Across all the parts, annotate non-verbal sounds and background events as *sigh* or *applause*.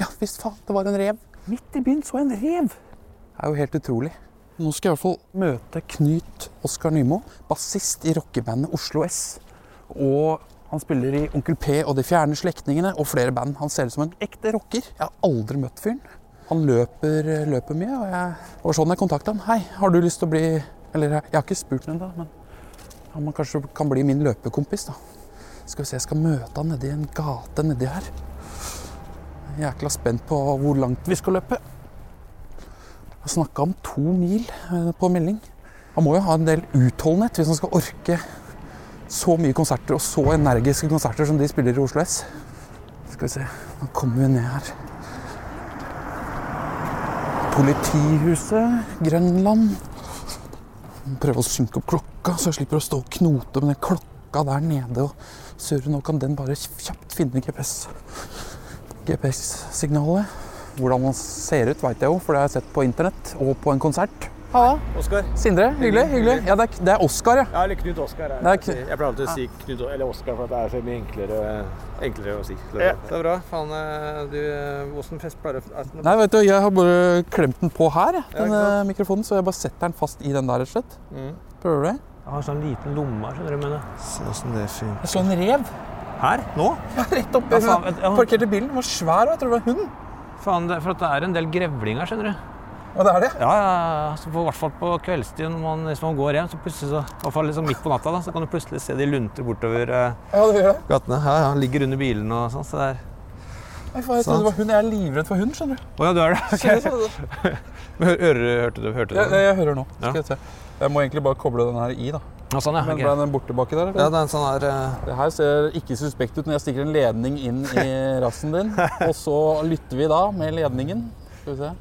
Ja visst faen, det var en rev. Midt i byen så jeg en rev. Det er jo helt utrolig. Nå skal jeg i hvert fall møte Knut Oskar Nymo, bassist i rockebandet Oslo S. Og han spiller i Onkel P og De fjerne slektningene og flere band. Han ser ut som en ekte rocker. Jeg har aldri møtt fyren. Han løper, løper mye, og jeg, det var sånn jeg kontakta han. Hei, har du lyst til å bli Eller jeg har ikke spurt han ennå, men han kanskje kan bli min løpekompis, da. Skal vi se, jeg skal møte han nedi en gate nedi her. Jækla spent på hvor langt vi skal løpe. Jeg snakka om to mil eh, på melding. Man må jo ha en del utholdenhet hvis man skal orke så mye konserter og så energiske konserter som de spiller i Oslo S. Skal vi se, nå kommer vi ned her. Politihuset, Grønland. Prøve å synke opp klokka, så jeg slipper å stå og knote med den klokka der nede og surre. Nå kan den bare kjapt finne GPS. GPS-signalet. Hvordan man ser ut, veit jeg jo, for det har jeg sett på internett og på en konsert. Halla. Oskar. Sindre, hyggelig. hyggelig. Ja, det er, det er Oskar, ja. Ja, eller Knut Oskar. Det er Kn- Jeg pleier alltid å si Knut eller Oskar, for at det er så mye enklere, enklere å si. Det er bra. Faen, eh, du eh, Åssen fest pleier du å Nei, vet du, jeg har bare klemt den på her, den Ja, eh, mikrofonen, så jeg bare setter den fast i den der, rett og slett. Mm. Prøver du det? Jeg har en sånn liten lomme her, skjønner du. mener. Se åssen det funker. Jeg så en rev. Her? Nå? Ja, rett oppi. Ja, ja. Parkerte bilen. Den var svær, og jeg tror det var hund. Faen, det, for at det er en del grevlinger, skjønner du. Ja, det er det. Ja, ja, ja. Så på, I hvert fall på kveldstid når man, hvis man går hjem, så plutselig så, i hvert fall liksom midt på natta, da, så kan du plutselig se de lunter bortover eh, Ja, det gjør det. gatene. Ja, ja, Ligger under bilen og sånn. Så det er Nei, faen, jeg trodde det var hund. Jeg er livredd for hund, skjønner du. Oh, ja, du er det? *laughs* Okay. Men *laughs* hør- hørte du, hørte du jeg, jeg hører nå. Ja. Skal jeg se. Jeg må egentlig bare koble den her i, da. Ja, sånn, ja. Men ble den borte baki der? Ja, det er en sånn her Uh... Det her ser ikke suspekt ut når jeg stikker en ledning inn i *laughs* rassen din. Og så lytter vi da med ledningen. Skal vi se.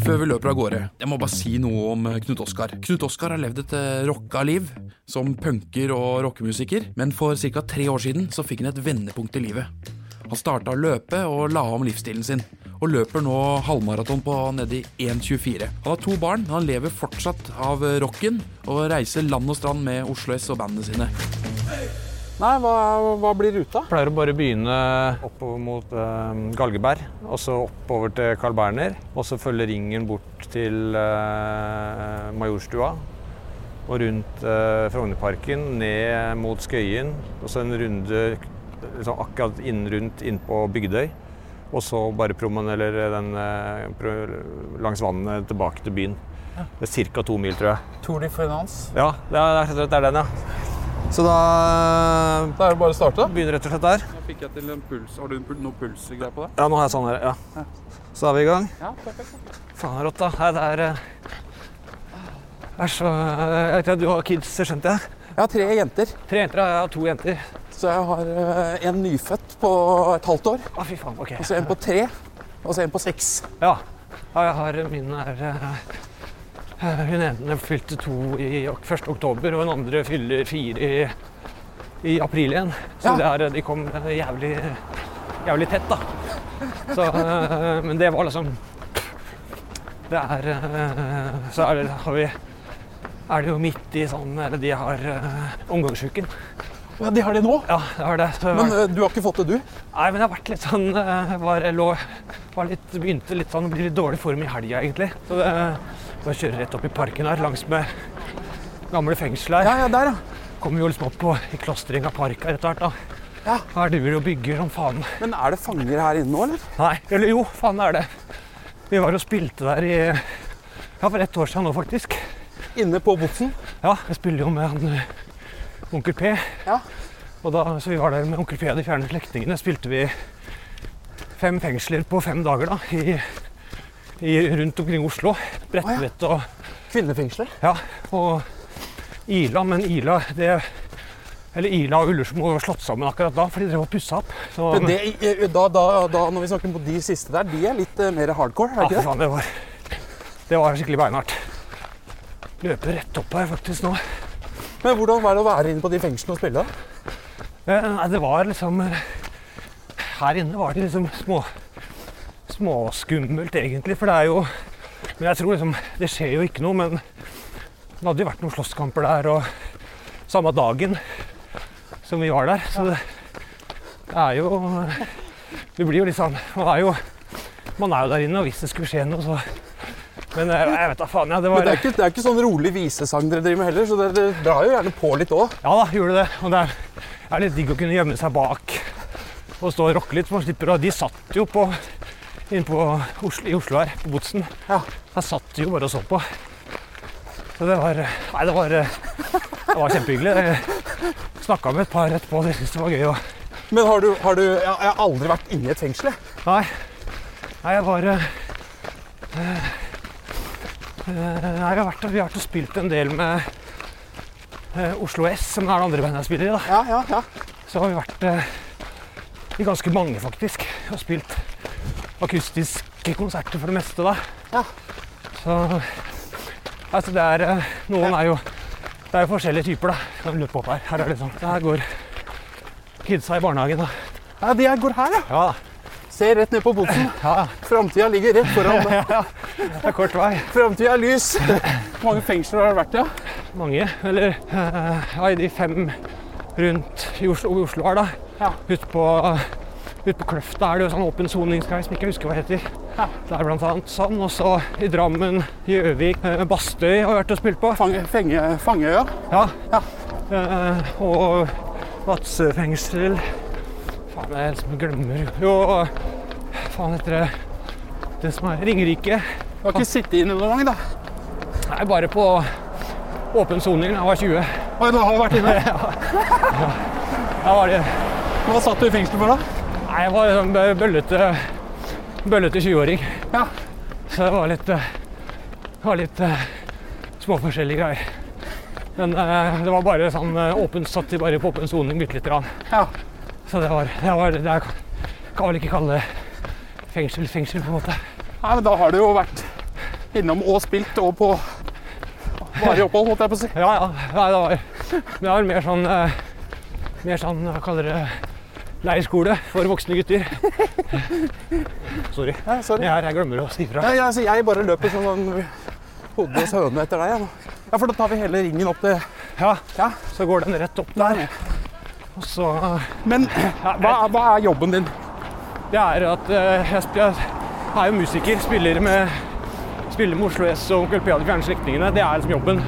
Før vi løper av gårde, jeg må bare si noe om eh, Knut Oskar. Knut Oskar har levd et eh, rocka liv som punker og rockemusiker, men for ca. tre år siden så fikk han et vendepunkt i livet. Han starta å løpe og la om livsstilen sin, og løper nå halvmaraton på nedi 1,24. Han har to barn, men han lever fortsatt av eh, rocken og reiser land og strand med Oslo S og bandene sine. Nei, hva, hva blir ruta? Pleier å bare begynne oppover mot eh, Galgeberg, og så oppover til Carl Berner. Og så følge ringen bort til eh, Majorstua. Og rundt eh, Frognerparken, ned mot Skøyen. Og så en runde liksom, akkurat inn rundt innpå Bygdøy. Og så bare promenere den, eh, langs vannet tilbake til byen. Det er ca. to mil, tror jeg. Tour de France. Ja, det er, det er- det er den, ja. Så da Da er det bare å starte. begynner rett og slett der. Nå fikk jeg til en puls. Har du noe pulsgreier på det? Ja, nå har jeg sånn her. Ja. Så er vi i gang. Ja, perfekt. Faen, det er rått, da. Nei, det er Æsj, er så Jeg vet ikke, Du har kids, skjønte jeg? Jeg har tre jenter, Tre jenter. Jeg har to jenter. så jeg har eh, en nyfødt på et halvt år, Ah, fy faen. OK. og så en på tre, og så en på seks. Ja. jeg har Min er eh, Hun ene fylte to i 1. oktober, og hun andre fyller fire i, i april igjen. Så Ja. det er, de kom eh, jævlig, jævlig tett, da. Så, men det var liksom Det er Så er det, har vi, er det jo midt i sånn Eller de har uh, omgangsuken. Ja, de har det nå. Ja, det har det. Så, Men uh, du har ikke fått det, du? Nei, men jeg har vært litt sånn uh, var, lå, var litt, Begynte litt sånn å bli litt dårlig form i helga, egentlig. Så det, jeg kjører rett opp i parken her, langs med gamle fengsel her. Ja, ja, der, ja. Kommer jo liksom opp på i av park her etter hvert, da. Ja. Her driver de og bygger som faen. Men er det fanger her inne nå, eller? Nei, eller jo, faen er det. Vi var og spilte der i Ja, for ett år siden nå, faktisk. Inne på Botsen? Ja, jeg spiller jo med han eh, Onkel P. Ja. Og da, så vi var der med Onkel P og de fjerne slektningene. Spilte vi fem fengsler på fem dager da, i, i, rundt omkring Oslo. Bredtvet og Kvinnefengsler? Ja, og Ila. Men Ila, det Eller Ila og Ullersmo var slått sammen akkurat da, for de drev og pussa opp. Så, Men det, da, da, da, når vi snakker om de siste der, de er litt eh, mer hardcore, er ja, det ikke det? faen, det var, det var skikkelig beinhardt. Løper rett opp her faktisk nå. Men hvordan var det å være inne på de fengslene og spille? Nei, det var liksom Her inne var det liksom små småskummelt, egentlig. For det er jo Men jeg tror liksom Det skjer jo ikke noe, men det hadde jo vært noen slåsskamper der, og samme dagen som vi var der. Så det, det er jo Vi blir jo litt sånn Man er jo, man er jo der inne, og hvis det skulle skje noe, så Men eh, jeg vet da faen, ja. Det var det er ikke, det er ikke sånn rolig visesang dere driver med heller, så dere, drar jo gjerne på litt òg. Ja da, gjorde det. Og det er, er litt digg å kunne gjemme seg bak og stå og rocke litt. Man slipper å De satt jo på inne på Oslo, i Oslo her, på Botsen. Ja. Der satt de jo bare og så på. Så det var Nei, det var, det var kjempehyggelig. Snakka med et par etterpå, de syntes det var gøy. Og, Men har du, har du jeg har aldri vært inne i et fengsel. jeg. nei, nei, jeg var eh, eh, vi har vært, vi har vært og spilt en del med eh, Oslo S, som er det andre bandet jeg spiller i. da. Ja, ja, ja. så har vi vært eh, i ganske mange, faktisk. Og spilt akustiske konserter for det meste, da. Ja. Så altså det er Noen er jo Det er jo forskjellige typer, da. Kan løpe opp her. Her er det sånn. Her går kidsa i barnehagen, da. ja de går her, ja. Ja, Se rett ned på botsen. *laughs* ja. Framtida ligger rett foran *laughs* deg. Det er kort vei. Framtida er lys. Hvor mange fengsler har det vært, ja? Mange. Eller eh, ja, i de fem rundt i Oslo, i Oslo her, da. Ja. Ute på, ut på Kløfta er det jo sånn åpen soningsgreie som jeg ikke husker hva heter. Ja. Det er blant annet sånn. Og så i Drammen, Gjøvik, eh, Bastøy har jeg vært og spilt på. Fange, fenge, Fangeøya. Ja. Ja. Eh, og Vadsø fengsel. Faen, jeg glemmer Jo, faen heter det Det som er Ringerike. Du har ikke sittet inne noen gang, da? Nei, bare på åpen soning da jeg var 20. Oi, du har vært inne. *laughs* Da var det Hva satt du i fengsel for, da? Nei, jeg var sånn bøllete Bøllete 20-åring. Ja. Så det var litt eh, var litt eh, småforskjellige greier. Men eh, det var bare sånn åpen satt de bare på åpen soning bitte lite grann. Ja. Så det var Det, var, det er, kan vel ikke kalle det fengsel fengsel, på en måte. Nei, men da har du jo vært innom og spilt og på varig opphold, holdt jeg på å si. Ja, ja. Nei, det var, det var mer sånn eh, Mer sånn, hva kaller det Leirskole for voksne gutter. Sorry. Ja, sorry. Jeg, jeg glemmer å si fra. Ja, jeg, altså, jeg bare løper som sånn hodeløs høne etter deg. jeg. Ja, for da tar vi hele ringen opp til Ja, Ja. så går den rett opp der. Så Men hva, hva er jobben din? Det er at eh, jeg, jeg er jo musiker, spiller med, spiller med Oslo S og Onkel P og de fjerne slektningene. Det er liksom jobben.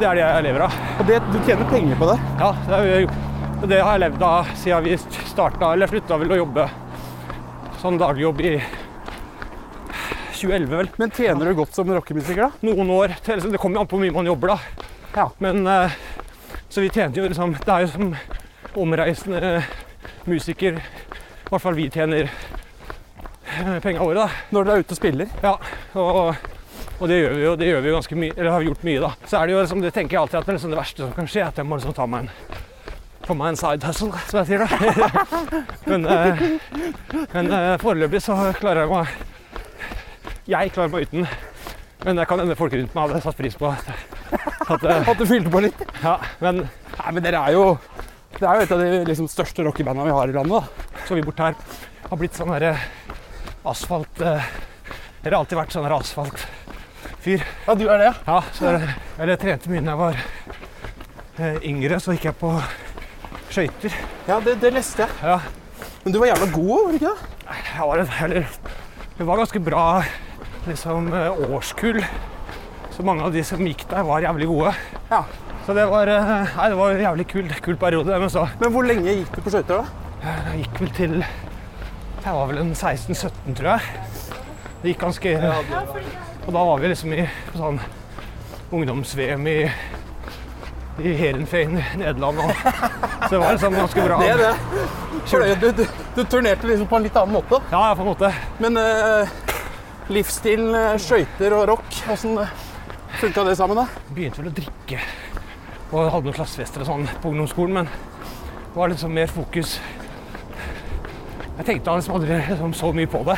Det er det jeg lever av. Og det, du tjener penger på det? Ja, det, er, det har jeg levd av siden vi starta, eller slutta vel å jobbe sånn dagligjobb i 2011, vel. Men tjener du godt som rockemusiker, da? Noen år. til- Det kommer jo an på hvor mye man jobber, da. Ja. Men eh, Så vi tjente jo liksom Det er jo som omreisende musiker I hvert fall vi tjener penger penga våre, da. Når dere er ute og spiller? Ja, og, og det gjør vi jo det gjør vi jo ganske mye, eller har gjort mye, da. Så er det jo liksom, det tenker jeg alltid at det, er liksom det verste som kan skje, er at jeg må liksom ta meg en få meg en side hustle, som jeg sier da. *laughs* men eh, men eh, foreløpig så klarer jeg meg Jeg klarer meg uten. Men jeg kan hende folk rundt meg hadde satt pris på at, at eh, At du fylte på litt? Ja, men Nei, men dere er jo Det er jo et av de liksom, største rockebanda vi har i landet. da. så vi bort her har blitt sånn derre asfalt eh, Dere har alltid vært sånn asfaltfyr. Ja, du er det? Ja, så eller jeg trente mye da jeg var eh, yngre, så gikk jeg på skøyter. Ja, det, det leste jeg. Ja, Men du var jævla god var du ikke det? jeg var, en, eller, det var ganske bra liksom, eh, årskull. Så mange av de som gikk der, var jævlig gode. Ja. Så det var, eh, nei, det var en jævlig kul, kul periode. Men så Men hvor lenge gikk du på skøyter, da? jeg gikk vel til Jeg var vel en 16-17, tror jeg. Det gikk ganske Og da var vi liksom i sånn ungdoms-VM i, i Heerenveen i Nederland. Og, så det var liksom ganske bra. *laughs* Det er det. Du, du, du turnerte liksom på en litt annen måte. Ja, ja, på en måte. Men uh, livsstilen, eh, skøyter og rock, åssen funka det sammen, da? Begynte vel å drikke og hadde noen klassefester og sånn på ungdomsskolen, men det var liksom mer fokus Jeg tenkte liksom aldri liksom så mye på det.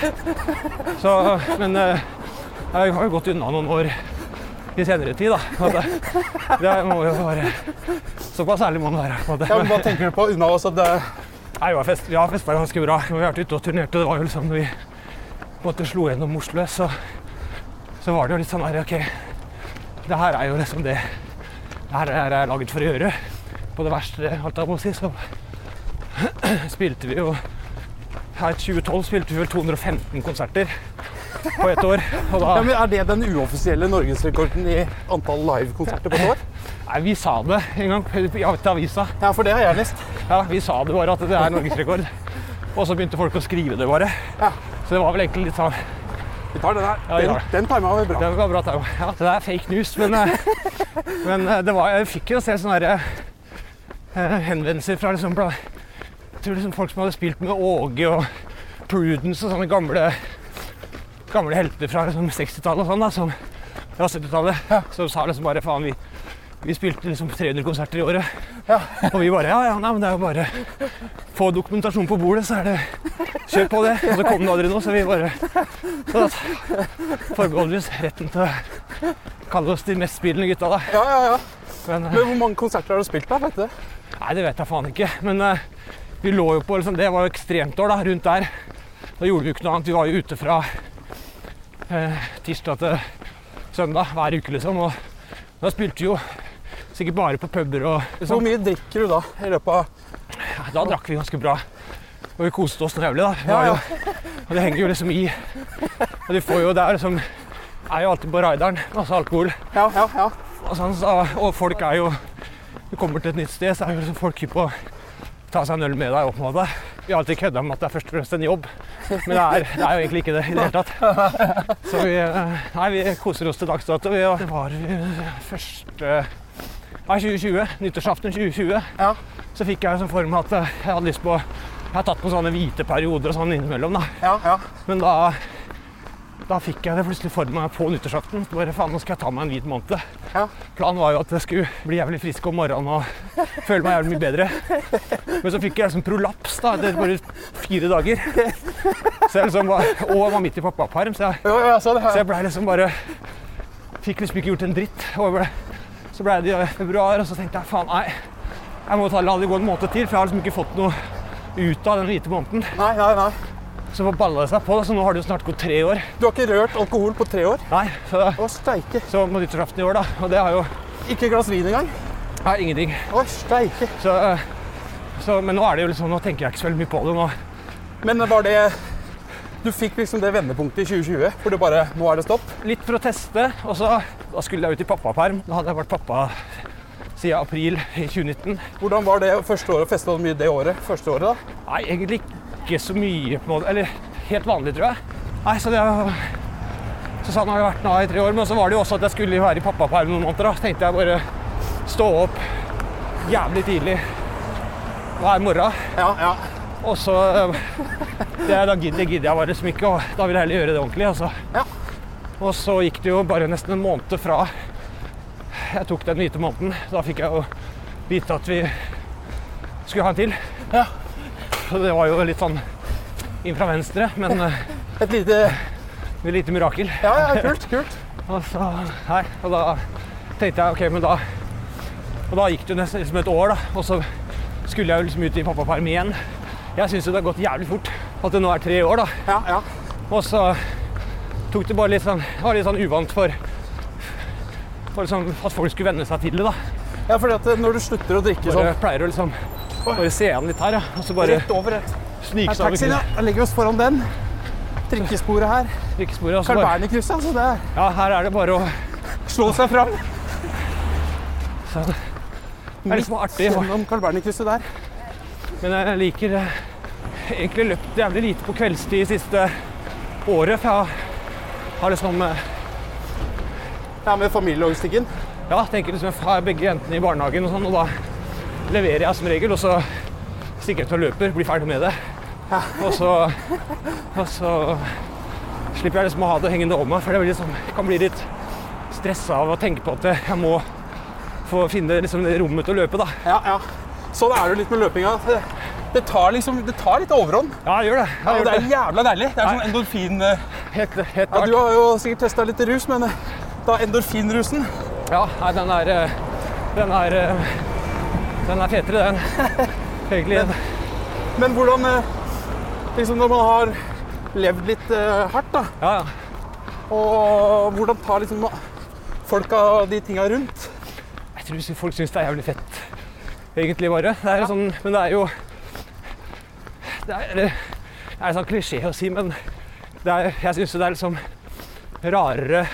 Så, men eh, jeg har jo gått unna noen år i senere tid, da. Det. Det må jo være Såpass ærlig må man være. på. Ja, men Hva tenker du på unna oss? Det, Nei, vi har fest, festa ganske bra. Vi har vært ute og turnert, og det var jo liksom når vi på en måte slo gjennom Oslo så, så var det jo litt sånn her OK, det her er jo liksom det Det her er jeg laget for å gjøre. På det verste, alt jeg må si, så *clears throat* spilte vi jo her i 2012 spilte vi vel 215 konserter på ett år. Da ja, men Er det den uoffisielle norgesrekorden i antall livekonserter på et år? Nei, vi sa det en gang i avisa. Ja, for det har jeg lest. Ja, vi sa det bare at det er norgesrekord. Og så begynte folk å skrive det bare. Ja. Så det var vel egentlig litt sånn Vi tar den her. Ja, Den, tar den tima vi bra. Den var bra, Tau. Ja, det er fake news, men, eh, *laughs* men eh, det var, jeg fikk jo se sånne eh, henvendelser fra liksom, liksom folk som hadde spilt med Åge og Prudence og sånne gamle, gamle helter fra liksom 60-tallet og sånn, da, som, ja, 70-tallet, som sa liksom bare faen, vi, vi spilte liksom 300 konserter i året. Og vi bare ja, ja, nei, men det er jo bare få dokumentasjon på bordet, så er det kjør på det. Og så kom det aldri noe, så vi bare så forbeholder oss retten til å kalle oss de mest spillende gutta, da. Ja, ja, ja. Men, Men hvor mange konserter har du spilt da? Vet du? det? nei, det vet jeg faen ikke. Men uh, vi lå jo på liksom, Det var jo ekstremt år, da, rundt der. Da gjorde vi jo ikke noe annet. Vi var jo ute fra uh, tirsdag til søndag hver uke, liksom. Og da spilte vi jo sikkert bare på puber og Hvor liksom. mye drikker du da i løpet av Ja, Da drakk vi ganske bra. Og vi koste oss noe jævlig, da. Ja, ja. jo, og det henger jo liksom i. Og du får jo det er liksom er jo alltid på raideren. Masse alkohol. Ja, ja, ja. Og, sånn, så, og folk er jo Du kommer til et nytt sted, så er jo liksom folk hypp på ta seg en øl med deg opp mot deg. Vi har alltid kødda med at det er først og fremst en jobb, men det er, det er jo egentlig ikke det i det hele tatt. Så vi, eh, nei, vi koser oss til dags dato. Det var første Nei, 2020. Nyttårsaften 2020. Ja. Så fikk jeg sånn for meg at eh, jeg hadde lyst på Jeg har tatt noen sånne hvite perioder og sånn innimellom, da. ja, ja. Men da da fikk jeg det plutselig for meg på nyttårsaften. Bare faen, nå skal jeg ta meg en hvit måned. Ja. Planen var jo at jeg skulle bli jævlig frisk om morgenen og føle meg jævlig mye bedre. Men så fikk jeg liksom prolaps da, etter bare fire dager. Så jeg liksom var, og jeg var midt i pappaperm, så jeg, Jo, ja, så så jeg blei liksom bare Fikk liksom ikke gjort en dritt. Og jeg ble, så ble det i februar, og så tenkte jeg faen, nei. Jeg må ta, la det gå en måned til, for jeg har liksom ikke fått noe ut av den hvite måneden. Nei, nei, nei. Så balla det seg på, så nå har det jo snart gått tre år. Du har ikke rørt alkohol på tre år? Nei, så Å, steike. Så på nyttårsaften i år, da. Og det har jo Ikke et glass vin engang? Nei, ingenting. Å, steike. Så, eh, så, men nå er det jo liksom, nå tenker jeg ikke så veldig mye på det nå. Men var det Du fikk liksom det vendepunktet i 2020 hvor det bare Nå er det stopp? Litt for å teste, og så da skulle jeg ut i pappaperm. Da hadde jeg vært pappa siden april i 2019. Hvordan var det første året? Festa du mye det året? Første året, da? Nei, egentlig ikke så mye på en måte. Eller helt vanlig, tror jeg. Nei, så det så sånn har jeg vært nå i tre år. Men så var det jo også at jeg skulle være i pappaperm noen måneder. Da tenkte jeg bare stå opp jævlig tidlig hver morgen. Ja, ja. Og så det, Da gidder, gidder jeg bare smykket, og da vil jeg heller gjøre det ordentlig. Altså. Ja. Og så gikk det jo bare nesten en måned fra jeg tok den hvite måneden. Da fikk jeg jo vite at vi skulle ha en til. Ja. Så det var jo litt sånn inn fra venstre, men eh, Et lite et lite mirakel. Ja, ja, kult. kult. *laughs* Og så, nei, og da tenkte jeg OK, men da Og da gikk det jo nesten liksom et år, da. Og så skulle jeg jo liksom ut i pappaperm igjen. Jeg syns jo det har gått jævlig fort. At det nå er tre år, da. Ja, ja. Og så tok det bare litt sånn Det var litt sånn uvant for, for liksom, at folk skulle venne seg til det, da. ja for at når du slutter å drikke Bare sånn pleier å liksom bare se an litt her, ja. Og så bare Rett over rett. Her er taxien, ja. Da legger vi oss foran den. Trikkesporet her. drikkesporet. Carl Berner-krysset. Altså det er Ja, her er det bare å slå seg fram. så, Det er liksom artig. Midt Gjennom Carl Berner-krysset der. Men jeg liker eh, egentlig løpt jævlig lite på kveldstid siste året. For jeg har liksom eh, Ja, med familielogistikken. Ja, tenker liksom jeg har begge jentene i barnehagen og sånn, og da leverer jeg som regel, og så stikker jeg ut og løper, blir ferdig med det. Og så, og så slipper jeg liksom å ha det hengende over meg, for det blir liksom, kan bli litt stressa av å tenke på at jeg må få finne liksom, rommet til å løpe, da. Ja, ja. Sånn er det litt med løpinga. Det, det tar liksom, det tar litt overhånd. Ja, jeg gjør det. Ja, det det. er jævla deilig. Det er sånn endorfin... eh, Helt, helt Ja, du har jo sikkert testa litt rus, men eh, da endorfinrusen Ja, nei, den er eh, Den er eh, Den er fetere, den. *laughs* Egentlig. Men hvordan eh, Liksom når man har levd litt eh, hardt, da, Ja, ja. og hvordan tar liksom folka de tinga rundt? Jeg tror folk syns det er jævlig fett, egentlig, bare. Det er sånn, men det er jo Det er, det er en sånn klisjé å si, men det er, jeg syns det er liksom rarere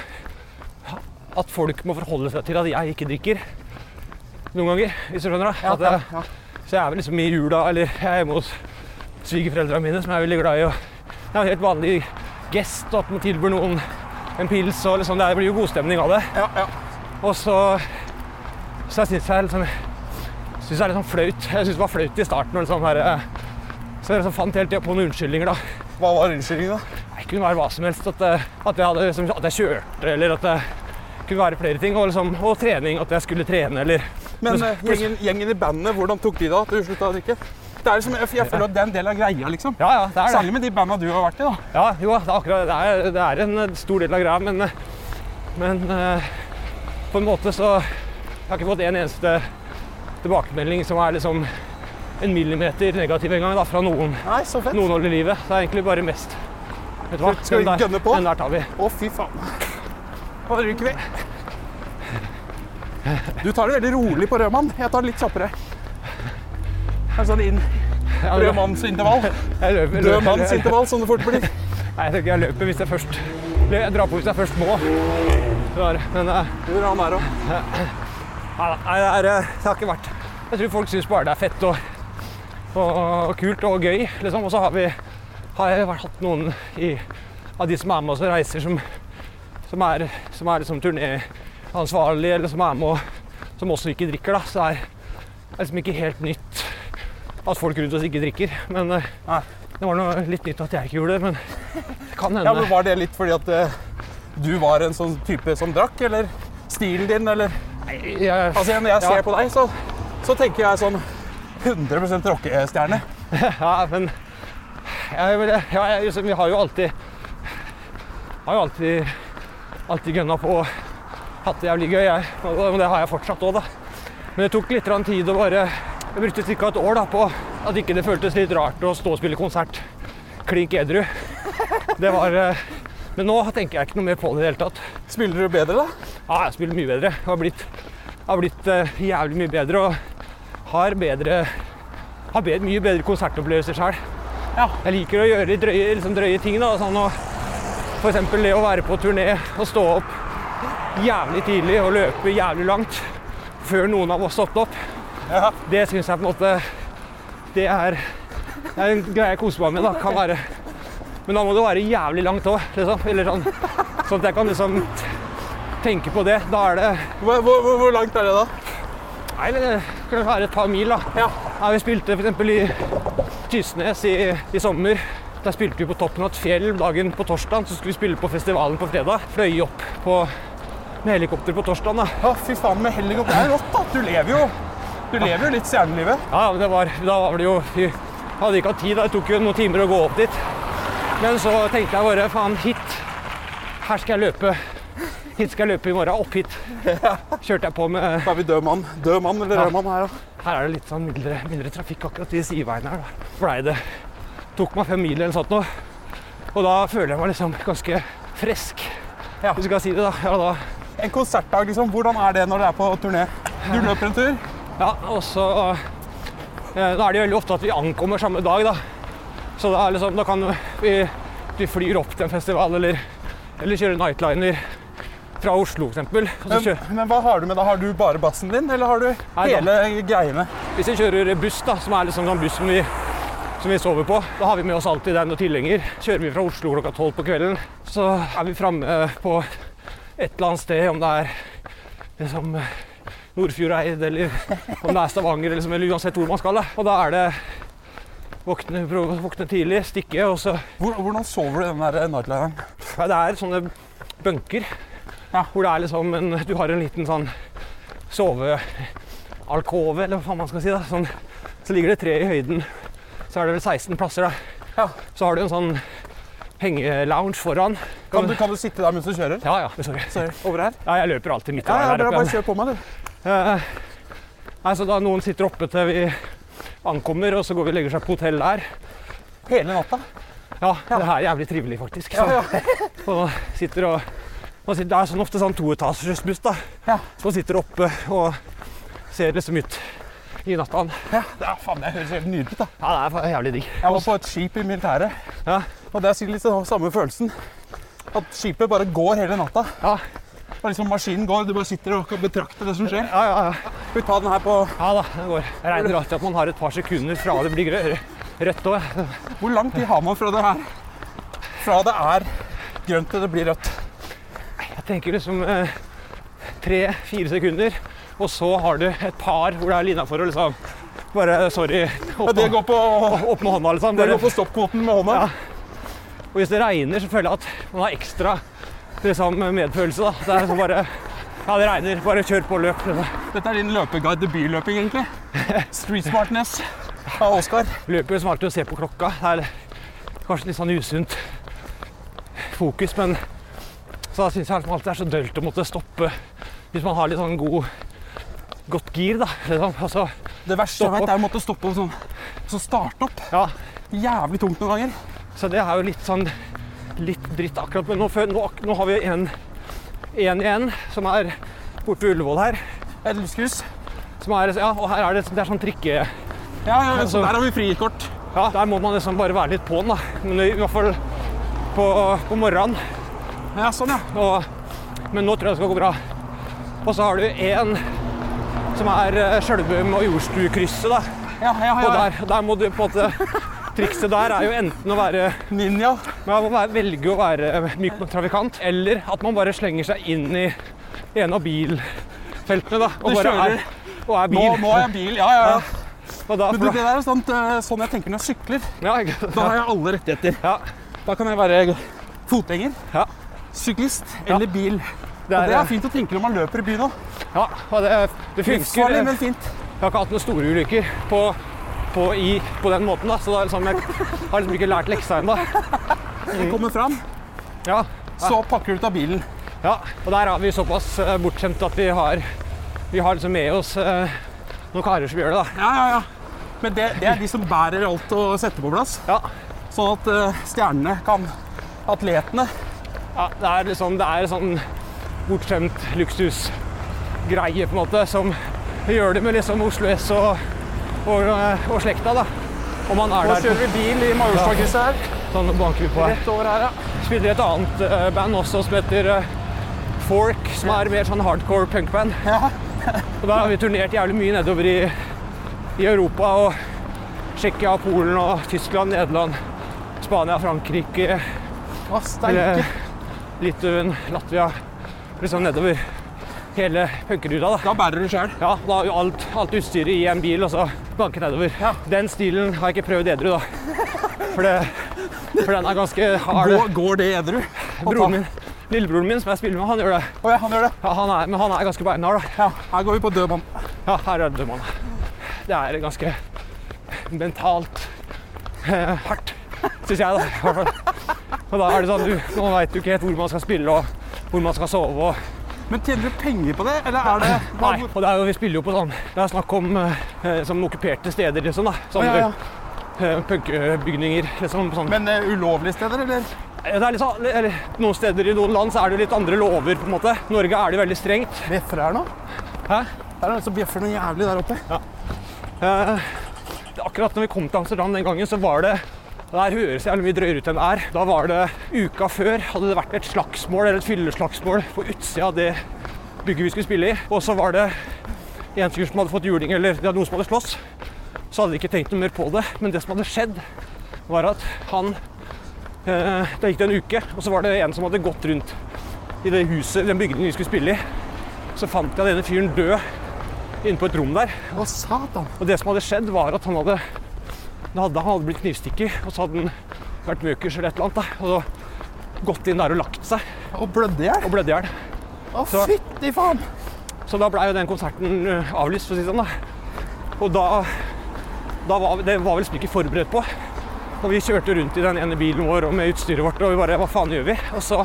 at folk må forholde seg til at jeg ikke drikker. Noen ganger, hvis du skjønner. At jeg, ja. Så jeg er vel liksom i jula, eller jeg er hjemme hos svigerforeldrene mine, som jeg er veldig glad i. Og jeg er en helt vanlig gest, at man tilbyr noen en pils. og liksom, Det blir jo godstemning av det. Ja, ja. Og så Så jeg syns jeg liksom synes det er litt sånn flaut. Jeg syns det var flaut i starten. Og liksom her, eh, så jeg liksom fant hele tida på noen unnskyldninger. da. Hva var unnskyldningen, da? Det kunne være hva som helst. At, eh, at, jeg, hadde, at jeg kjørte, eller at det kunne være flere ting. Og, liksom, og trening. At jeg skulle trene, eller Men eh, gjengen, gjengen i bandet, hvordan tok de da at du slutta å drikke? Det er liksom, jeg, jeg føler at det er en del av greia, liksom. Ja, ja, det er det. Særlig med de banda du har vært i, da. Ja, jo, det er, akkurat, det er, det er en eh, stor del av greia, men, eh, men uh, på en måte så Jeg har ikke fått en eneste tilbakemelding som er liksom en millimeter negativ engang da, fra noen, Nei, så fett. noen hold i livet. Det er egentlig bare mest Vet du hva? Skal vi Den der- gønne på? Den der tar vi. Å, fy faen. Da ryker vi. Du tar det veldig rolig på rødmann. Jeg tar det litt kjappere. Er sånn inn rødmannsintervall. Jeg løper- jeg løper- Dødmannsintervall, som det fort blir. Nei, jeg tror ikke jeg løper hvis jeg først Jeg drar på hvis jeg først må. Men eh, Hvor han er òg. Nei, nei, det, er, eh, det har ikke vært Jeg tror folk syns bare det er fett og, og, kult og gøy, liksom. Og så har vi har jeg hatt noen i, av de som er med oss og reiser, som, som er, som er liksom turnéansvarlige, eller som er med og som også ikke drikker, da. Så det er, er liksom ikke helt nytt at folk rundt oss ikke drikker. Men eh, Nei. det var noe litt nytt at jeg ikke gjorde det. Men det kan hende. Ja, men Var det litt fordi at uh, du var en sånn type som drakk, eller stilen din, eller jeg, Altså, Når jeg ser Ja. på deg, så, så tenker jeg sånn 100% rockestjerne. *laughs* Ja, men jeg, ja, jeg, liksom, Vi har jo alltid har jo alltid, alltid gønna på og hatt det jævlig gøy, jeg. Og det har jeg fortsatt òg, da. Men det tok litt tid å bare Jeg brukte ca. et år da, på at ikke det føltes litt rart å stå og spille konsert klink edru. Det var eh, Men nå tenker jeg ikke noe mer på det i det hele tatt. Spiller du bedre, da? Ja, jeg spiller mye bedre. Jeg har blitt, jeg har blitt eh, jævlig mye bedre og har bedre har bedre, mye bedre konsertopplevelser sjøl. Ja. Jeg liker å gjøre litt drøye, liksom drøye ting. da, sånn og eksempel det å være på turné og stå opp jævlig tidlig og løpe jævlig langt før noen av oss stått opp. Ja. Det syns jeg på en måte Det er, det er en greie jeg koser meg med. da, kan være Men da må det være jævlig langt òg, liksom. Eller sånn, sånn at jeg kan liksom tenke på det. Da er det hvor, hvor- hvor langt er det, da? Nei, det kan være et par mil, da. Ja. Ja, vi spilte f.eks. i Tysnes i, i sommer. Der spilte vi på toppen av et fjell dagen på torsdag. Så skulle vi spille på festivalen på fredag. Fløy opp på, med helikopter på torsdag. Da. Å, fy faen, med helikopter. Det er rått, da. Du lever jo Du lever jo litt stjernelivet. Ja, men det var, da var det jo Vi hadde ikke hatt tid. da. Det tok jo noen timer å gå opp dit. Men så tenkte jeg bare faen, hit. Her skal jeg løpe. Hit skal jeg løpe i morgen. Opp hit. *laughs* Kjørte jeg på med Da er vi død mann. Død mann eller rød mann her, da. Her er det litt sånn mindre, mindre trafikk akkurat i sideveien her. Da. Blei det Tok meg fem mil eller noe sånt nå. Og da føler jeg meg liksom ganske frisk. Ja. Hvis du kan si det, da. Ja, da. En konsertdag, liksom. Hvordan er det når du er på turné? Du løper en tur. ja og så eh, Da er det veldig ofte at vi ankommer samme dag, da. Så da, liksom, da kan vi, vi flyr opp til en festival eller, eller kjører nightliner fra Oslo, f.eks. Men, men hva har du med da? Har du bare bassen din, eller har du Nei, da. hele greiene? hvis vi kjører buss, da, som er liksom den bussen vi, som vi sover på, da har vi med oss alltid den og tilhenger. Kjører vi fra Oslo klokka tolv på kvelden, så er vi framme på et eller annet sted, om det er liksom eh, Nordfjordeid eller om det er Stavanger, eller, liksom, eller uansett hvor man skal. Da. Og da er det våkne, prøve våkne tidlig, stikke, og så Hvor, hvordan sover du i den nightlineren? ja, Det er sånne bunker Ja. hvor det er liksom en, du har en liten sånn sovealkove, eller hva faen man skal si. da. Sånn, så ligger det tre i høyden. Så er det vel 16 plasser, da. Ja. Så har du en sånn hengelounge foran. Kan du, kan du sitte der mens du kjører? Ja, ja. Sorry. Sorry. Over her? Ja, jeg løper alltid midt i Ja, ja, veien bare kjør på meg, du. Eh, Nei, så da Noen sitter oppe til vi ankommer, og så går vi og legger seg på hotell der. Hele natta? Ja, det her er jævlig trivelig, faktisk. Ja, Så, ja. *laughs* og sitter og man sitter, Det er sånn ofte sånn toetasjers buss, da. Ja. Så man sitter oppe og ser liksom ut i natta. Ja, det er, faen, det høres helt nydelig ut. da. Ja, det er jævlig digg. Jeg var på et skip i militæret, Ja. og det er sikkert litt sånn samme følelsen. At skipet bare går hele natta. Ja, Bare liksom Maskinen går, du bare sitter og kan betrakte det som skjer. ja, ja. ja. Skal vi ta den her på ja da, det går. Jeg regner alltid at man har et par sekunder fra det blir grø- rødt òg. Hvor lang tid har man fra det her Fra det er grønt til det blir rødt? Tenker liksom eh, tre-fire sekunder, og så har du et par hvor det er innafor å liksom Bare sorry. Ja, det går på, opp med hånda, liksom. det går på stoppkvoten med hånda. Ja. og hvis det regner, så føler jeg at man har ekstra liksom, medfølelse. da. Det er liksom bare Ja, det regner. Bare kjør på og løp. Liksom. Dette er din løpeguide byløping, egentlig. Street smartness av Oskar. Løper jo smart til å se på klokka. Det er kanskje litt sånn usunt fokus, men så da syns jeg liksom alltid det er så dølt å måtte stoppe hvis man har litt sånn god godt gir, da. Liksom. Altså, Det verste jeg vet, er å måtte stoppe og sånn, så starte opp. ja, Jævlig tungt noen ganger. så det er jo litt sånn litt dritt akkurat. Men nå, nå, nå har vi en en igjen, som er borte ved Ullevål her. Et luskehus. Som ja, og her er det, det er sånn trikke... Ja, ja, ja, Altså- der har vi frikort. Ja, der må man liksom bare være litt på'n, da. Men i hvert fall på, på morgenen. Ja, sånn, ja. Og, men nå tror jeg det skal gå bra. Og så har du en som er eh, og Jordstukrysset, da. Ja, ja, ja, Og der, der må du på en måte Trikset der er jo enten å være Ninja. Man må være, velge å være myk trafikant, eller at man bare slenger seg inn i en av bilfeltene, da. Og Du bare kjører. er, og er Nå, bil. nå er jeg bil. Ja, ja, ja. Da, Men du, det der er sånt, eh, sånn jeg tenker når jeg sykler. ja, ikke- Da har jeg alle rettigheter. ja, Da kan jeg være fotgjenger, ja, syklist Ja. eller bil. det Og er, det er fint å tenke når man løper i byen òg. ja, og det, det funker. Livsfarlig, men fint. Jeg har ikke hatt noen store ulykker på, på, i, på den måten, da. Så liksom, jeg har liksom ikke lært leksa ennå. Du kommer fram, Ja, så pakker du ut av bilen. ja, og der er vi såpass bortskjemte at vi har, vi har liksom med oss eh, noen karer som gjør det, da. Ja, ja, ja. Men det, det er de som bærer alt og setter på plass. Ja, Sånn at uh, stjernene kan Atletene. Ja, det er liksom Det er sånn bortskjemt luksusgreie, på en måte, som gjør det med liksom Oslo S og, og, og slekta, da. Og man er Nå der kjører vi bil i Majorstadkrysset her. sånn banker vi på her. Rett over her, ja. Spiller et annet uh, band også som heter uh, Fork, som er mer sånn hardcore punkband. ja. Og da har vi turnert jævlig mye nedover i, i Europa og Tsjekkia, Polen og Tyskland, Nederland, Spania, Frankrike, eller Litauen, Latvia. Liksom nedover hele punkeruta, da. Da bærer du sjøl. Ja, da alt, alt utstyret i en bil, og så banke nedover. Den stilen har jeg ikke prøvd edru, da. For, det, for den er ganske hard. Går, går det edru? Broren min, Lillebroren min, som jeg spiller med, han gjør det. Oh, ja, han gjør det. Ja, han er, men han er ganske beinhard, da. Ja, her går vi på død mann. Ja, her er det. Det er ganske mentalt eh, hardt, syns jeg, da. I. Og da er det sånn, du, Nå veit du ikke helt hvor man skal spille og hvor man skal sove. og Men tjener du penger på det, eller er det *clears throat* Nei, og det er jo, vi spiller jo på sånn Det er snakk om eh, som okkuperte steder, liksom. da. Sånne ja, ja. eh, punkebygninger. Liksom, sånn. Men eh, ulovlige steder, eller? det er litt sånn, eller, noen steder i noen land så er det litt andre lover, på en måte. Norge er det veldig strengt. Bjeffer her nå? Hæ? Det er noen som bjeffer noe jævlig der oppe. Eh, akkurat når vi kom til Amsterdam den gangen, så var det det her høres jævlig mye drøyere ut enn det er. Da var det uka før hadde det vært et slagsmål, eller et fylleslagsmål på utsida av det bygget vi skulle spille i. Og så var det en fyr som hadde fått juling, eller det noen som hadde slåss. Så hadde de ikke tenkt noe mer på det. Men det som hadde skjedd, var at han eh, Da gikk det en uke, og så var det en som hadde gått rundt i det huset, den bygningen vi skulle spille i. Så fant jeg denne fyren død inne på et rom der. Å, satan. Og det som hadde skjedd, var at han hadde, da hadde, han blitt knivstukket, og så hadde han vært møkers eller et eller annet. Da, og så gått inn der og lagt seg Og blødde i hjel? og blødd i hjel. Å, fytti faen. Så da blei jo den konserten eh, avlyst, for å si det sånn. da. Og da, da var det var vel ikke forberedt på. Og vi kjørte rundt i den ene bilen vår og med utstyret vårt, og vi bare Hva faen gjør vi? Og så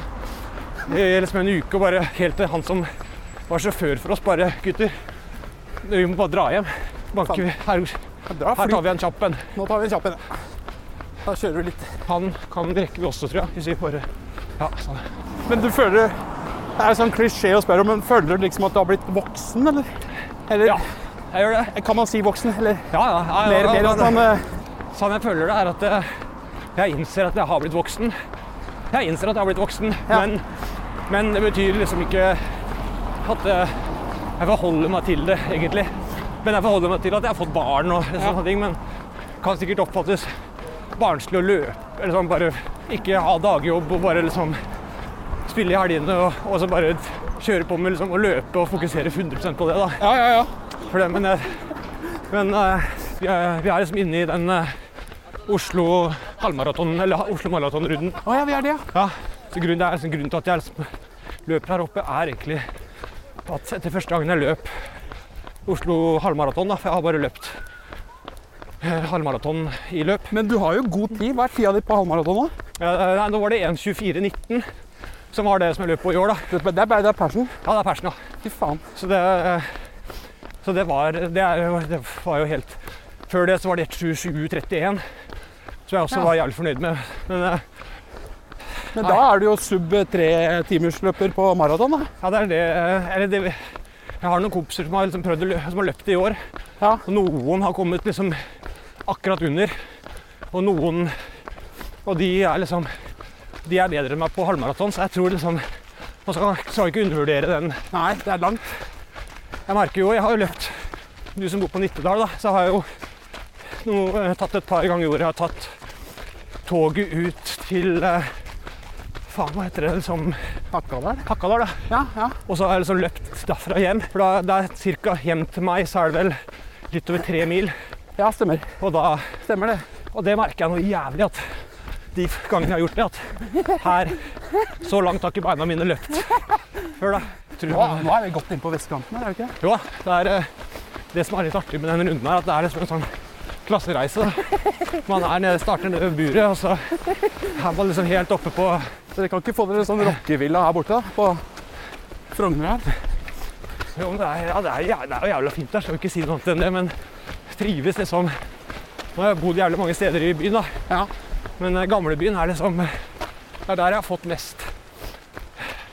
liksom en uke, og bare helt til han som var sjåfør for oss, bare Gutter, vi må bare dra hjem. Banker vi. Her, her tar vi en kjapp en. Nå tar vi en kjapp en. Da kjører vi litt. Han kan rekke vi også, tror jeg. Hvis vi bare Ja, sånn. Men du føler Det er jo sånn klisjé å spørre, men føler du liksom at du har blitt voksen, eller? Eller Ja, jeg gjør det. kan man si voksen, eller Ja, ja. ja, ja, mer, ja, mer eh, Sånn jeg føler det, er at eh, jeg innser at jeg har blitt voksen. Jeg innser at jeg har blitt voksen, men, men det betyr liksom ikke at eh, jeg forholder meg til det, egentlig. Men jeg forholder meg til at jeg har fått barn og sånne ting, men kan sikkert oppfattes barnslig å løpe, eller sånn bare ikke ha dagjobb og bare liksom spille i helgene og, og så bare kjøre på med liksom å løpe og fokusere 100% på det, da. Ja, ja, ja. For det, men jeg, men uh, vi, er, vi er liksom inne i den uh, Oslo halvmaraton, eller Oslo maratonrunden. Å ja, vi er det, ja. Ja, så grunnen, det er liksom, grunnen til at jeg liksom løper her oppe, er egentlig at etter første gangen jeg løp Oslo halvmaraton, da, for jeg har bare løpt eh, halvmaraton i løp. Men du har jo god tid. Hva er tida di på halvmaraton, da? Eh, nei, nå var det 1.24,19 som var det som jeg løp på i år, da. Det er bare det er passion. Ja, det er persen, ja. Fy faen. Så det, så det var det, er, det var jo helt Før det så var det 1.27,31, som jeg også Ja. var jævlig fornøyd med. Men eh, Men da er du jo sub tre-timersløper på maraton, da. ja, det er det eh, Eller det Jeg har noen kompiser som har liksom prøvd som har løpt i år. Ja. Og noen har kommet liksom akkurat under. Og noen Og de er liksom De er bedre enn meg på halvmaraton, så jeg tror liksom Man skal, skal ikke undervurdere den Nei, det er langt. Jeg merker jo, jeg har jo løpt Du som bor på Nittedal, da, så har jeg jo nå, eh, tatt et par ganger i året. Jeg har tatt toget ut til eh, Faen, hva heter det? liksom Hakkadal? Hakkadal, da. Ja, ja. Og så har jeg liksom løpt derfra hjem. For da, det er ca. hjem til meg, så er det vel litt over tre mil. Ja, stemmer. Og, da, Stemmer det. og det merker jeg noe jævlig at de gangene jeg har gjort det, at her Så langt har ikke beina mine løpt før, da. Nå, nå er vi godt inn på vestkanten her, er vi ikke det? Jo, det er eh, det som er litt artig med denne runden her, at det er liksom en sånn klassereise. da. Man er nede, starter nede ved buret, og så er man liksom helt oppe på Så Dere kan ikke få dere sånn rockevilla her borte, da? På Frogner her? Jo, men det er, ja, det er, jæ- det er jævla fint der, skal ikke si noe annet enn det, men trives liksom Nå har jeg bodd jævlig mange steder i byen, da. Ja. Men eh, gamlebyen er liksom Det er der jeg har fått mest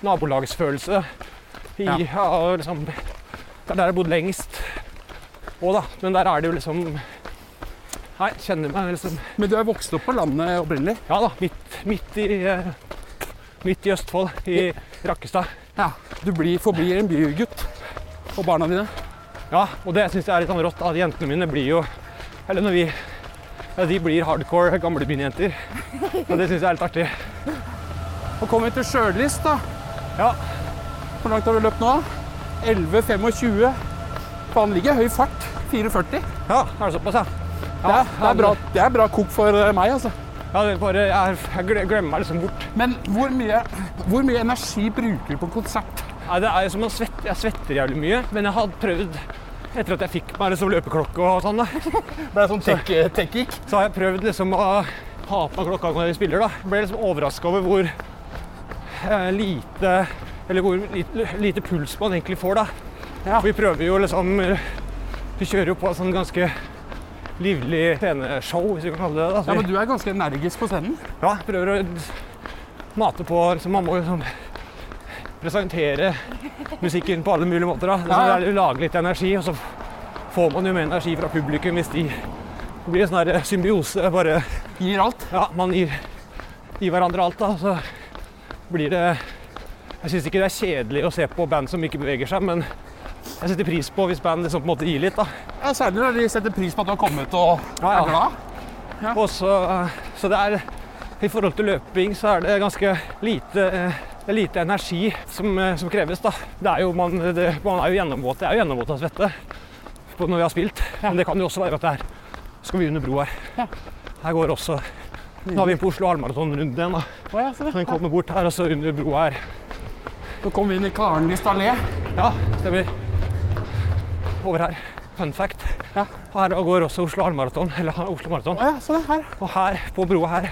nabolagsfølelse. I, Ja. ja. og liksom, det er der jeg har bodd lengst òg, da. Men der er det jo liksom Nei, kjenner meg liksom Men du er vokst opp på landet opprinnelig? Ja da, midt, midt, i, eh, midt i Østfold, i Rakkestad. Ja. Du blir, forblir en bygutt. Og barna dine? Ja, og det syns jeg er litt sånn rått. At jentene mine blir jo Eller når vi ja, De blir hardcore gamlebyjenter. Og det syns jeg er litt artig. Og kommer vi til sjølist, da. Ja. Hvor langt har du løpt nå? 11,25. Faen, ligger høy fart. 4,40. Ja, er det såpass, ja? Det er, det, er bra, det er bra kok for eh, meg, altså. Ja, det er bare, jeg, glemmer meg liksom bort. Men hvor mye, hvor mye energi bruker du på konsert? Nei, det er som å svette, Jeg svetter jævlig mye, men jeg har prøvd etter at jeg fikk meg liksom løpeklokke og sånn, da, *laughs* Ble sånn tech-geek? så har jeg prøvd liksom å ha på meg klokka når jeg spiller. da. Ble liksom overraska over hvor eh, lite Eller hvor lite, lite puls man egentlig får, da. Ja. Vi prøver jo liksom eh, Vi kjører jo på sånn ganske livlig sceneshow, hvis vi kan kalle det det. Ja, men du er ganske energisk på scenen. Ja, prøver å mate på liksom, Man må jo sånn presentere musikken på alle mulige måter. da. Så Ja, ja. det er- Lage litt energi, og så får man jo mer energi fra publikum hvis de Det blir en sånn symbiose. Bare Gir alt. Ja, man gir, gir hverandre alt, da. Så blir det Jeg syns ikke det er kjedelig å se på band som ikke beveger seg, men jeg setter pris på hvis band liksom på en måte gir litt, da. Ja, Særlig når de setter pris på at du har kommet og Ja, ja. er glad. Ja. Og så, så det er I forhold til løping så er det ganske lite, lite energi som, som kreves. da. Det er jo, man, det, man er jo gjennomvåt. Jeg er jo gjennomvåt av svette når vi har spilt. Men det kan jo også være at det er Skal vi under bro her? Ja. Her går også Nå er vi på Oslo halvmaratonrunde igjen. da. Oh, ja. Så den kommer bort her, og så under broa her. Så kommer vi inn i Karen allé. Ja, stemmer. Over her. Fun fact. Ja. Her går også Oslo Halvmaraton. Eller Oslo Maraton. Å ja, sånn her. Og her, på broa her,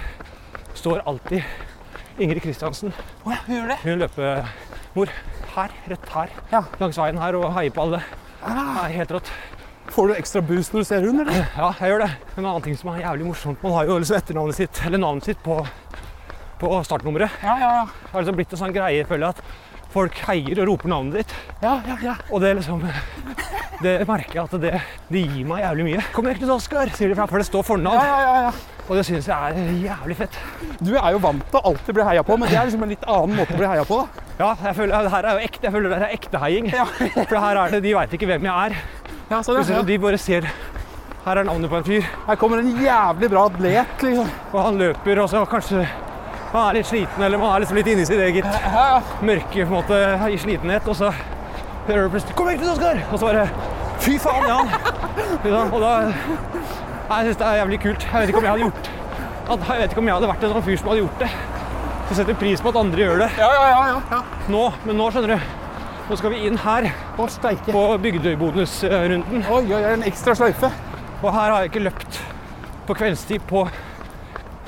står alltid Ingrid Kristiansen. Oh, ja, hun gjør det. Hun løpemor. Her, rett her. Ja. Langs veien her og heier på alle. Det er helt rått. Får du ekstra boost når du ser hun, eller? *clears throat* Ja, jeg gjør det. En annen ting som er jævlig morsomt, man har jo liksom etternavnet sitt, eller navnet sitt på, på startnummeret. Ja, ja, ja. Det har liksom blitt en sånn greie, føler jeg, at folk heier og roper navnet ditt. Ja, ja, ja. Og det liksom Det merker jeg at det, det gir meg jævlig mye. 'Kom deg til Oskar', sier de, for det står fornavn. Ja, ja, ja, ja. Og det syns jeg er jævlig fett. Du er jo vant til å alltid bli heia på, men det er liksom en litt annen måte å bli heia på, da. Ja, jeg føler det her er jo ekte. Jeg føler det er ekte heiing. Ja. For her er det, de veit ikke hvem jeg er. Ja, sånn, Så ja. De bare ser Her er navnet på en fyr, Her kommer en jævlig bra atlet, liksom. og han løper, og så kanskje han er litt sliten, eller man er liksom litt inni sitt eget Ja, ja. mørke på en måte, i slitenhet, og så hører du plutselig 'Kom hit, Oskar!' Og så bare Fy faen, ja! *laughs* Ikke sant? Og da Jeg syns det er jævlig kult. Jeg vet ikke om jeg hadde gjort at- Jeg vet ikke om jeg hadde vært en sånn fyr som hadde gjort det. Så setter pris på at andre gjør det Ja, ja, ja, ja. ja. nå, men nå skjønner du. Nå skal vi inn her Å, steike. på Bygdøybonusrunden. Oi, oi, oi, en ekstra sløyfe. Og her har jeg ikke løpt på kveldstid på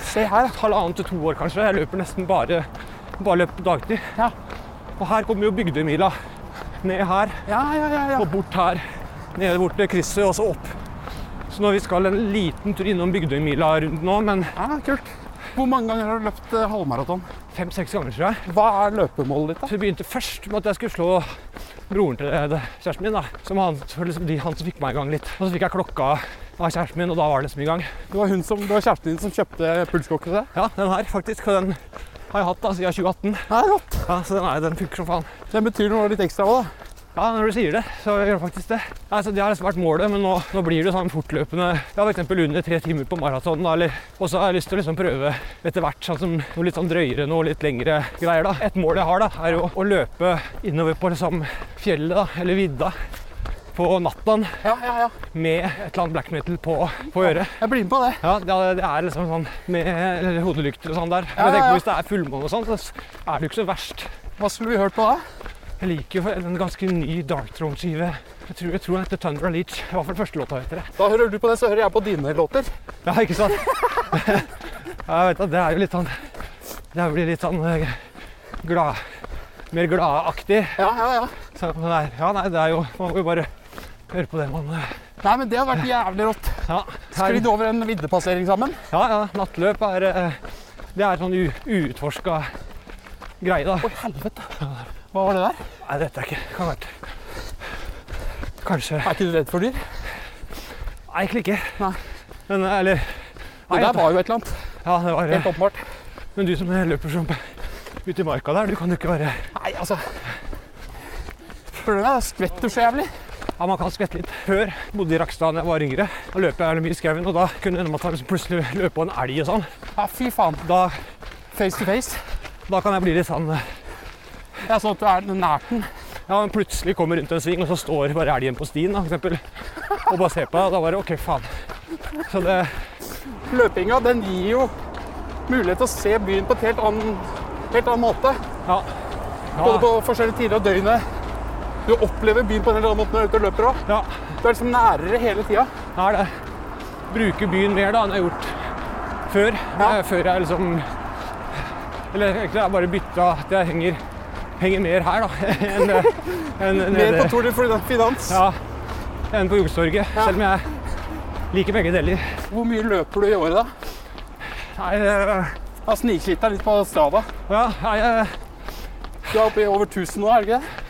Se her. halvannet til to år, kanskje. Jeg løper nesten bare, bare løp dagtid. Ja. Og her kommer jo Bygdøymila. Ned her Ja, ja, ja. ja. og bort her. Ned bort til krysset og så opp. Så nå vi skal en liten tur innom Bygdøymila rundt nå, men ja kult. Hvor mange ganger har du løpt eh, halvmaraton? fem-seks ganger, tror jeg. Hva er løpemålet ditt, da? Så det begynte først med at jeg skulle slå broren til kjæresten min. da. Som han, liksom de, han som fikk meg i gang litt. Og så fikk jeg klokka av kjæresten min, og da var det liksom i gang. Det var, som, det var kjæresten din som kjøpte pulskokk til deg? Ja, den her faktisk. Og den har jeg hatt da siden 2018. Nei, godt. Ja, Så den, er, den funker som faen. Den betyr noe litt ekstra òg, da. Ja, når du sier det, så gjør det faktisk det. Altså, det har liksom vært målet, men nå, nå blir det sånn fortløpende. Ja, f.eks. under tre timer på maraton. Og så har jeg lyst til å liksom prøve etter hvert sånn som noe litt sånn drøyere, noe litt lengre greier. da. Et mål jeg har, da, er jo å løpe innover på liksom fjellet, da, eller vidda, på nattaen Ja, ja, ja. med et eller annet black metal på, på øret. Jeg blir med på det. Ja, det er liksom sånn med hodelykt og sånn der. Men ja. på Hvis det er fullmåne og sånn, så er det jo ikke så verst. Hva skulle vi hørt på da? Jeg liker jo en ganske ny Dark Throne-skive. Jeg tror, jeg tror den heter Thunder and Leach. I hvert fall første låta heter det. Da hører du på det, så hører jeg på dine låter. Ja, ikke sant? *laughs* jeg vet at det er jo litt sånn Det blir litt sånn eh, glad Mer gladaktig. Ja, ja, ja. Så, nei, ja, nei, det er jo Man må jo bare høre på det man eh, Nei, men det har vært jævlig rått. Ja, Sklidd over en viddepassering sammen. ja, ja nattløp er eh, Det er sånn uutforska greie, da. Å, helvete. Hva var det der? Nei, det vet jeg ikke. Kan vært Kanskje Er ikke du redd for dyr? Nei, egentlig ikke. Nei. Men eh, eller Det der var jo et eller annet. Ja, det var Helt åpenbart. Men du som løper som ute i marka der, du kan jo ikke være Nei, altså. Problemet er at skvetter så jævlig. Ja, man kan skvette litt. Før bodde i Rakstad da jeg var yngre. Da løp jeg mye i skauen, og da kunne man liksom plutselig løp på en elg og sånn. Ja, fy faen. Da, Face to face. da kan jeg bli litt sånn Ja, Det er sånn at du er nært den. Ja, men plutselig kommer rundt en sving, og så står bare elgen på stien, da, for eksempel. Og bare ser på deg, da bare OK, faen. Så det Løpinga den gir jo mulighet til å se byen på et helt annen, helt annen måte. Ja. Både på forskjellige tider av døgnet. Du opplever byen på en eller annen måte når du er ute og løper òg. ja. Du er liksom nærere hele tida. Det er det. Bruker byen mer da enn jeg har gjort før. Ja. Eh, Før jeg liksom Eller egentlig har jeg bare bytta at jeg henger, henger mer her, da. *laughs* Enn enn Mer på Tour de Finans. Ja, enn på Youngstorget. Ja. Selv om jeg liker begge deler. Hvor mye løper du i året, da? Nei, eh, Jeg har snikslitt deg litt på Strava. ja, eh, Du er oppe i over 1000 nå, er det ikke det?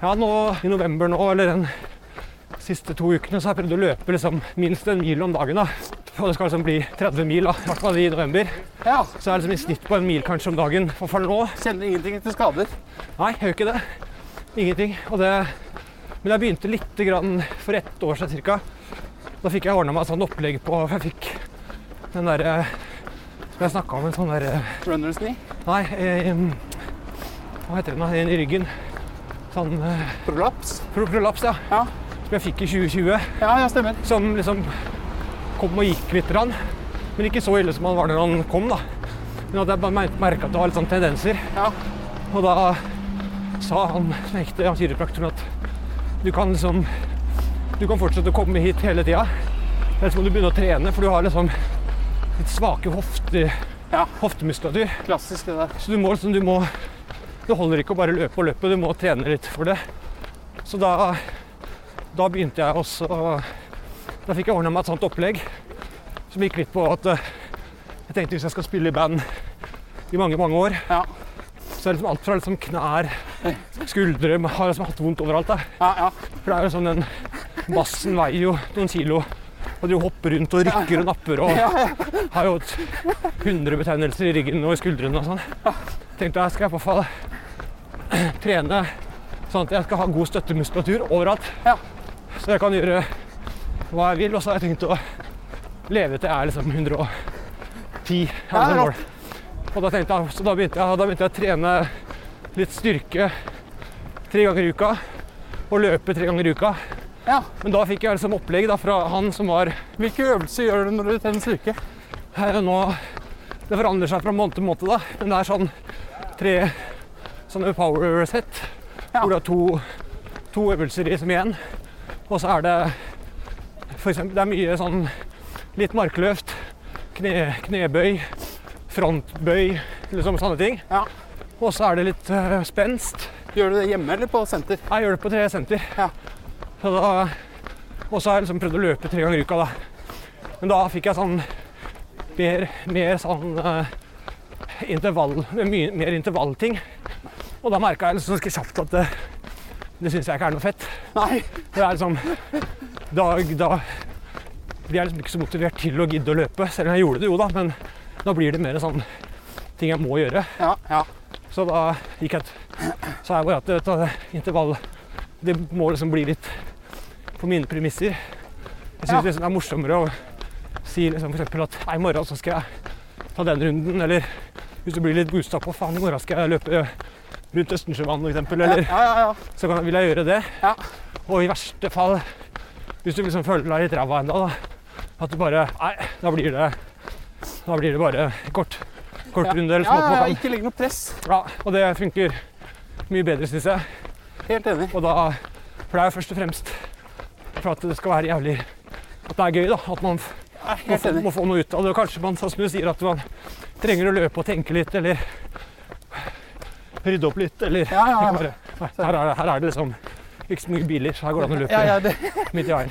Ja, nå i november nå, eller den siste to ukene, så har jeg prøvd å løpe liksom minst en mil om dagen. da. Og det skal liksom bli 30 mil, da, i hvert fall i november. Ja. Så er liksom i snitt på en mil kanskje om dagen. For fall nå Kjenner ingenting til skader. Nei, jeg gjør ikke det. Ingenting. Det, men jeg begynte litt grann for ett år siden ca. Da fikk jeg ordna meg et sånt opplegg på Jeg fikk den derre Som jeg snakka om, en sånn derre Runners knee. Nei, eh, hva heter den da? En i ryggen. Sånn Prolaps. pro prolaps, ja. Ja. Som jeg fikk i 2020. Ja, ja, stemmer. Som liksom kom og gikk litt. Rann. Men ikke så ille som han var når han kom, da. Men at jeg bare merka at det var litt sånn tendenser. Ja. Og da sa han ekte kiropraktoren at du kan liksom du kan fortsette å komme hit hele tida. Eller så må du begynne å trene, for du har liksom litt svake hofte, Ja. hoftemuskulatur. Klassisk det der. Så du må liksom du må Det holder ikke å bare løpe og løpe, du må trene litt for det. Så da, da begynte jeg også Da fikk jeg ordna meg et sånt opplegg som gikk litt på at eh, jeg tenkte hvis jeg skal spille i band i mange, mange år, Ja. så er det liksom alt fra liksom knær, skuldre Har liksom hatt vondt overalt. Ja, ja. For det er jo sånn den bassen veier jo noen kilo. Og du hopper rundt og rykker og napper og har jo et 100 betennelser i ryggen og i skuldrene og sånn. Tenkte jeg skal jeg i hvert fall *clears throat* trene sånn at jeg skal ha god støttemuskulatur overalt. Ja. Så jeg kan gjøre hva jeg vil. Og så har jeg tenkt å leve til jeg er liksom 110. Ja, er mål. Og da, jeg, så da, begynte jeg, da begynte jeg å trene litt styrke tre ganger i uka. Og løpe tre ganger i uka. ja. Men da fikk jeg liksom opplegg da, fra han som var Hvilke øvelser gjør du når du trener styrke? nå Det forandrer seg fra måned til måned, da. Men det er sånn tre sånne power set. Ja. Hvor du har to, to øvelser i som igjen. Og så er det for eksempel, det er mye sånn litt markløft, kne, knebøy, frontbøy, liksom sånne ting. Ja. Og så er det litt uh, spenst. Gjør du det hjemme eller på senter? Jeg gjør det på tre senter. Ja. Så da, og så har jeg liksom prøvd å løpe tre ganger i uka, da. Men da fikk jeg sånn mer, mer sånn uh, intervall, mer intervallting. Og da merka jeg liksom ganske kjapt at det, det syns jeg ikke er noe fett. Nei. Det er liksom Da, da blir jeg liksom ikke så motivert til å gidde å løpe, selv om jeg gjorde det jo, da. Men da blir det mer sånn ting jeg må gjøre. Ja, ja. Så da gikk jeg Så er bare at vet du, intervall Det må liksom bli litt på mine premisser. Jeg syns Ja. liksom det er morsommere å si liksom eksempel at i morgen så skal jeg ta den runden, eller hvis du blir litt boosta på faen, i morgen skal jeg løpe rundt Østensjøvann f.eks., eller Ja, ja, ja. så kan, vil jeg gjøre det. Ja. Og i verste fall, hvis du liksom føler deg litt ræva ennå, at du bare Nei, da blir det, da blir det bare kort, kort runde eller smått kan. ikke legg noe press. Ja, og det funker mye bedre, syns jeg. Helt enig. Og da, for det er først og fremst for at det skal være jævlig At det er gøy, da. At man må få, må få noe ut av det. Og kanskje man, som du sier, at man trenger å løpe og tenke litt, eller rydde opp litt, eller Ja, ja, ja. Nei, her, er, det- her er det liksom ikke så mye biler, så her går det an å løpe Ja, ja, det midt i veien.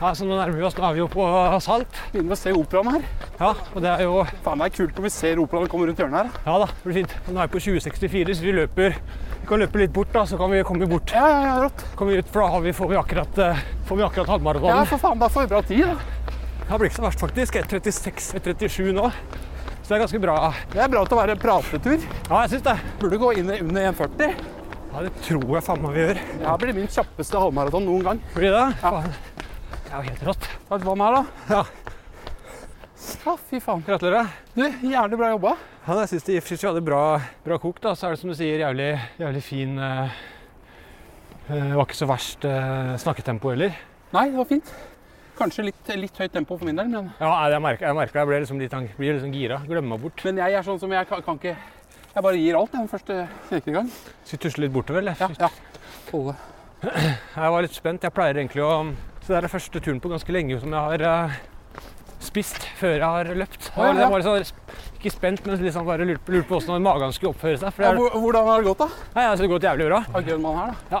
Ja, så nå nærmer vi oss. Nå er vi jo på Salt. begynner å se operaen her. Ja, og det er jo Faen, det er kult når vi ser operaen komme rundt hjørnet her. Ja da, det blir fint. Nå er vi på 2064, så vi løper Vi kan løpe litt bort, da, så kan vi komme bort. Ja, ja, ja, rått. Kommer vi ut, for da har vi, får vi akkurat, eh, får vi akkurat Ja, for faen, da får vi bra tid, da. Det blir ikke så verst, faktisk. 1.36, 1.37 nå. Så det er ganske bra. Det er bra til å være pratetur. Ja, jeg syns det. Burde gå inn under 1,40. Ja, Det tror jeg faen meg vi gjør. Det her blir min kjappeste halvmaraton noen gang. Blir det? Ja. Faen. Det er jo helt rått. Ta et vann her, da. Ja. Ja, fy faen. Gratulerer. Du, jævlig bra jobba. Ja, jeg syns de, synes vi hadde bra, bra kok. da. Så er det som du sier, jævlig, jævlig fin eh, Det var ikke så verst uh, snakketempo heller. Nei, det var fint. Kanskje litt, litt høyt tempo for min del, men, Ja, jeg merka jeg, jeg ble liksom litt, blir liksom gira. Glemmer meg bort. men jeg er sånn som jeg kan, kan ikke Jeg bare gir alt den første gang. Skal vi tusle litt bortover, eller? Ja, ja. Holde. Jeg var litt spent. Jeg pleier egentlig å Så det er den første turen på ganske lenge som jeg har eh, spist før jeg har løpt. Jeg var, jeg var sånn, ikke spent, men liksom bare lurte på hvordan magen skulle oppføre seg. Ja, jeg, hvor- hvordan har det gått, da? nei, altså, det har gått jævlig bra. Har Grønmann her, da? Ja.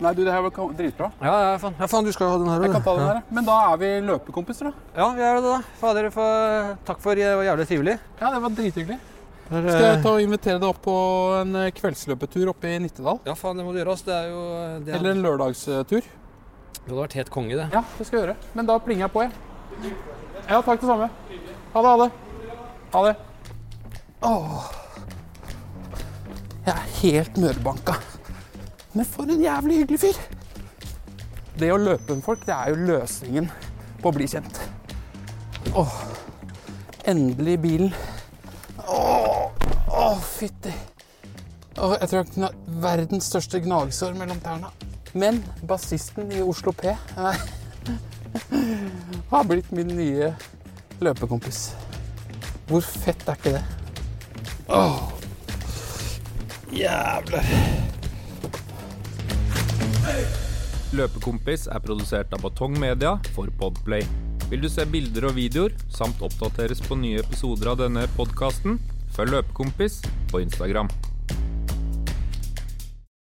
Nei, du, det her var dritbra. Ja, ja, faen. ja, faen, du skal jo ha den her. Jeg kan ta den her. Men da er vi løpekompiser, da. Ja, vi er det, da. Fader, for, takk for det var jævlig trivelig. Ja, det var drithyggelig. Der, Skal jeg ta og invitere deg opp på en eh, kveldsløpetur oppe i Nittedal? Ja, faen, det må du gjøre. ass. Det er jo det, Eller en lørdagstur? det hadde vært helt konge, det. Ja, det skal jeg gjøre. Men da plinger jeg på, jeg. Ja, takk det samme. Ha det, ha det. Ha det. Åh. Jeg er helt mørbanka. Men for en jævlig hyggelig fyr. Det å løpe med folk, det er jo løsningen på å bli kjent. Åh. Endelig bilen. Åh, fytti. Åh, jeg tror jeg kunne verdens største gnagsår mellom tærne. Men bassisten i Oslo P *laughs* har blitt min nye løpekompis. Hvor fett er ikke det? Åh. Jævler. Løpekompis er produsert av Batong Media for Podplay. Vil du se bilder og videoer, samt oppdateres på nye episoder av denne podkasten, følg Løpekompis på Instagram.